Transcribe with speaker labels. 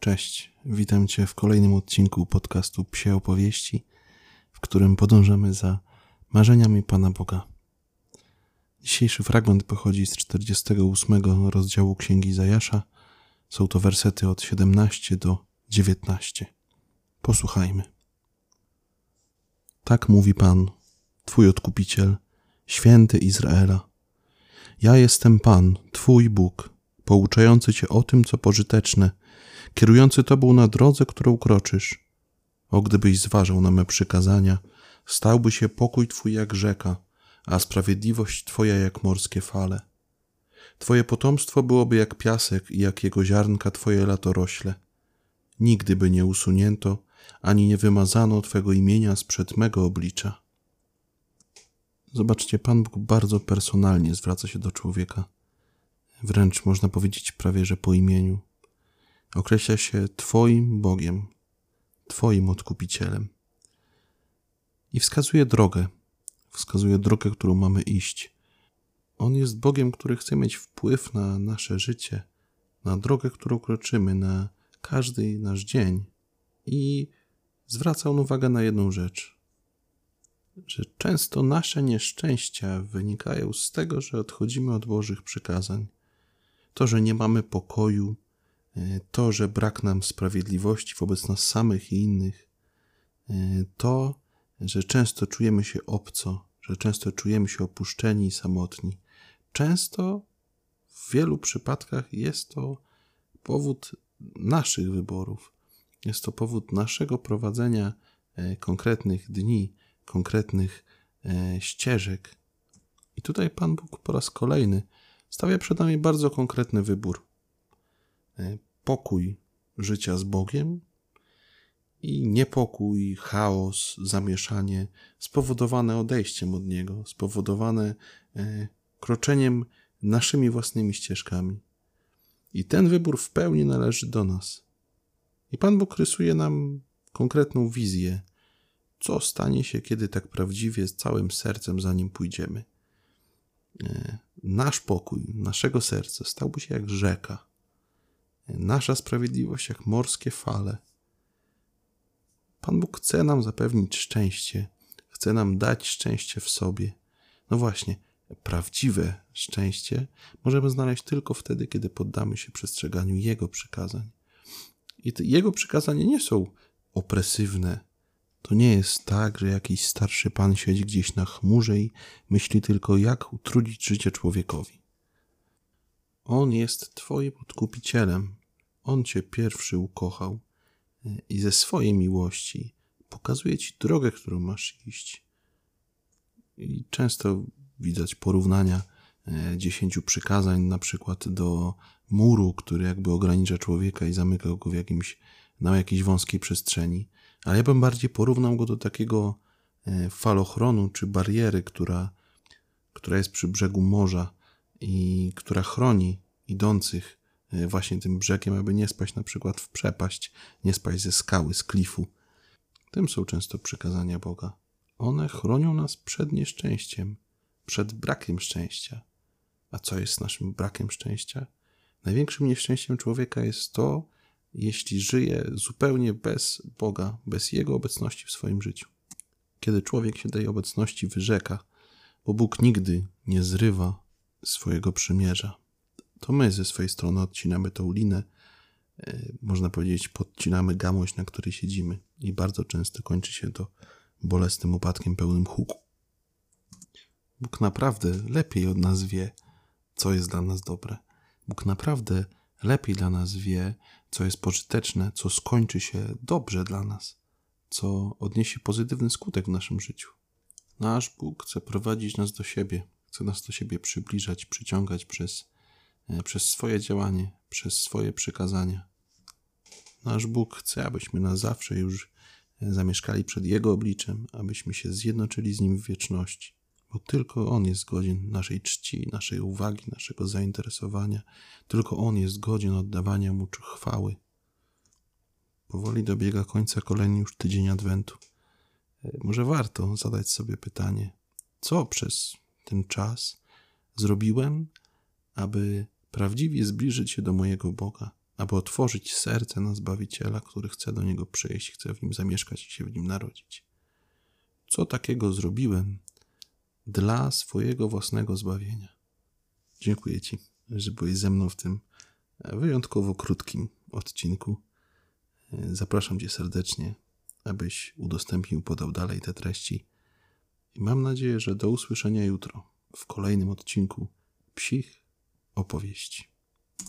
Speaker 1: Cześć, witam Cię w kolejnym odcinku podcastu Psie Opowieści, w którym podążamy za marzeniami Pana Boga. Dzisiejszy fragment pochodzi z 48 rozdziału Księgi Zajasza. Są to wersety od 17 do 19. Posłuchajmy. Tak mówi Pan, Twój odkupiciel, święty Izraela. Ja jestem Pan, Twój Bóg, pouczający Cię o tym, co pożyteczne, kierujący Tobą na drodze, którą kroczysz. O, gdybyś zważał na me przykazania, stałby się pokój Twój jak rzeka, a sprawiedliwość Twoja jak morskie fale. Twoje potomstwo byłoby jak piasek i jak jego ziarnka Twoje latorośle. Nigdy by nie usunięto, ani nie wymazano Twego imienia sprzed mego oblicza. Zobaczcie, Pan Bóg bardzo personalnie zwraca się do człowieka. Wręcz można powiedzieć prawie, że po imieniu. Określa się Twoim Bogiem, Twoim odkupicielem. I wskazuje drogę, wskazuje drogę, którą mamy iść. On jest Bogiem, który chce mieć wpływ na nasze życie, na drogę, którą kroczymy, na każdy nasz dzień. I zwraca on uwagę na jedną rzecz że często nasze nieszczęścia wynikają z tego, że odchodzimy od Bożych przykazań. To, że nie mamy pokoju, e, to, że brak nam sprawiedliwości wobec nas samych i innych, e, to, że często czujemy się obco, że często czujemy się opuszczeni i samotni. Często w wielu przypadkach jest to powód naszych wyborów. Jest to powód naszego prowadzenia e, konkretnych dni, konkretnych ścieżek. I tutaj Pan Bóg po raz kolejny stawia przed nami bardzo konkretny wybór. E, pokój życia z Bogiem i niepokój, chaos, zamieszanie spowodowane odejściem od Niego, spowodowane e, kroczeniem naszymi własnymi ścieżkami. I ten wybór w pełni należy do nas. I Pan Bóg rysuje nam konkretną wizję co stanie się, kiedy tak prawdziwie z całym sercem za nim pójdziemy. Nasz pokój, naszego serca stałby się jak rzeka, nasza sprawiedliwość jak morskie fale. Pan Bóg chce nam zapewnić szczęście, chce nam dać szczęście w sobie. No właśnie, prawdziwe szczęście możemy znaleźć tylko wtedy, kiedy poddamy się przestrzeganiu Jego przykazań. I Jego przykazania nie są opresywne, to nie jest tak, że jakiś starszy pan siedzi gdzieś na chmurze i myśli tylko, jak utrudnić życie człowiekowi. On jest Twoim odkupicielem. On Cię pierwszy ukochał i ze swojej miłości pokazuje Ci drogę, którą masz iść. I często widać porównania e, dziesięciu przykazań, na przykład do muru, który jakby ogranicza człowieka i zamyka go w jakimś, na jakiejś wąskiej przestrzeni. Ale ja bym bardziej porównał go do takiego e, falochronu czy bariery, która, która jest przy brzegu morza i która chroni idących e, właśnie tym brzegiem, aby nie spaść na przykład w przepaść, nie spaść ze skały, z klifu. Tym są często przykazania Boga. One chronią nas przed nieszczęściem, przed brakiem szczęścia. A co jest naszym brakiem szczęścia? Największym nieszczęściem człowieka jest to, jeśli żyje zupełnie bez Boga, bez Jego obecności w swoim życiu. Kiedy człowiek się tej obecności wyrzeka, bo Bóg nigdy nie zrywa swojego przymierza, to my ze swojej strony odcinamy tą linę, e, można powiedzieć, podcinamy gamość, na której siedzimy i bardzo często kończy się to bolesnym upadkiem pełnym huku. Bóg naprawdę lepiej od nas wie, co jest dla nas dobre. Bóg naprawdę lepiej dla nas wie, co jest pożyteczne, co skończy się dobrze dla nas, co odniesie pozytywny skutek w naszym życiu. Nasz Bóg chce prowadzić nas do siebie, chce nas do siebie przybliżać, przyciągać przez, e, przez swoje działanie, przez swoje przykazania. Nasz Bóg chce, abyśmy na zawsze już e, zamieszkali przed Jego obliczem, abyśmy się zjednoczyli z Nim w wieczności bo tylko On jest godzien naszej czci, naszej uwagi, naszego zainteresowania. Tylko On jest godzien oddawania Mu chwały. Powoli dobiega końca kolejny już tydzień Adwentu. E, może warto zadać sobie pytanie, co przez ten czas zrobiłem, aby prawdziwie zbliżyć się do mojego Boga, aby otworzyć serce na Zbawiciela, który chce do niego przyjść, chce w nim zamieszkać i się w nim narodzić. Co takiego zrobiłem dla swojego własnego zbawienia? Dziękuję Ci, że byłeś ze mną w tym wyjątkowo krótkim odcinku. Zapraszam Cię serdecznie, abyś udostępnił, podał dalej te treści. I mam nadzieję, że do usłyszenia jutro w kolejnym odcinku psich opowieści.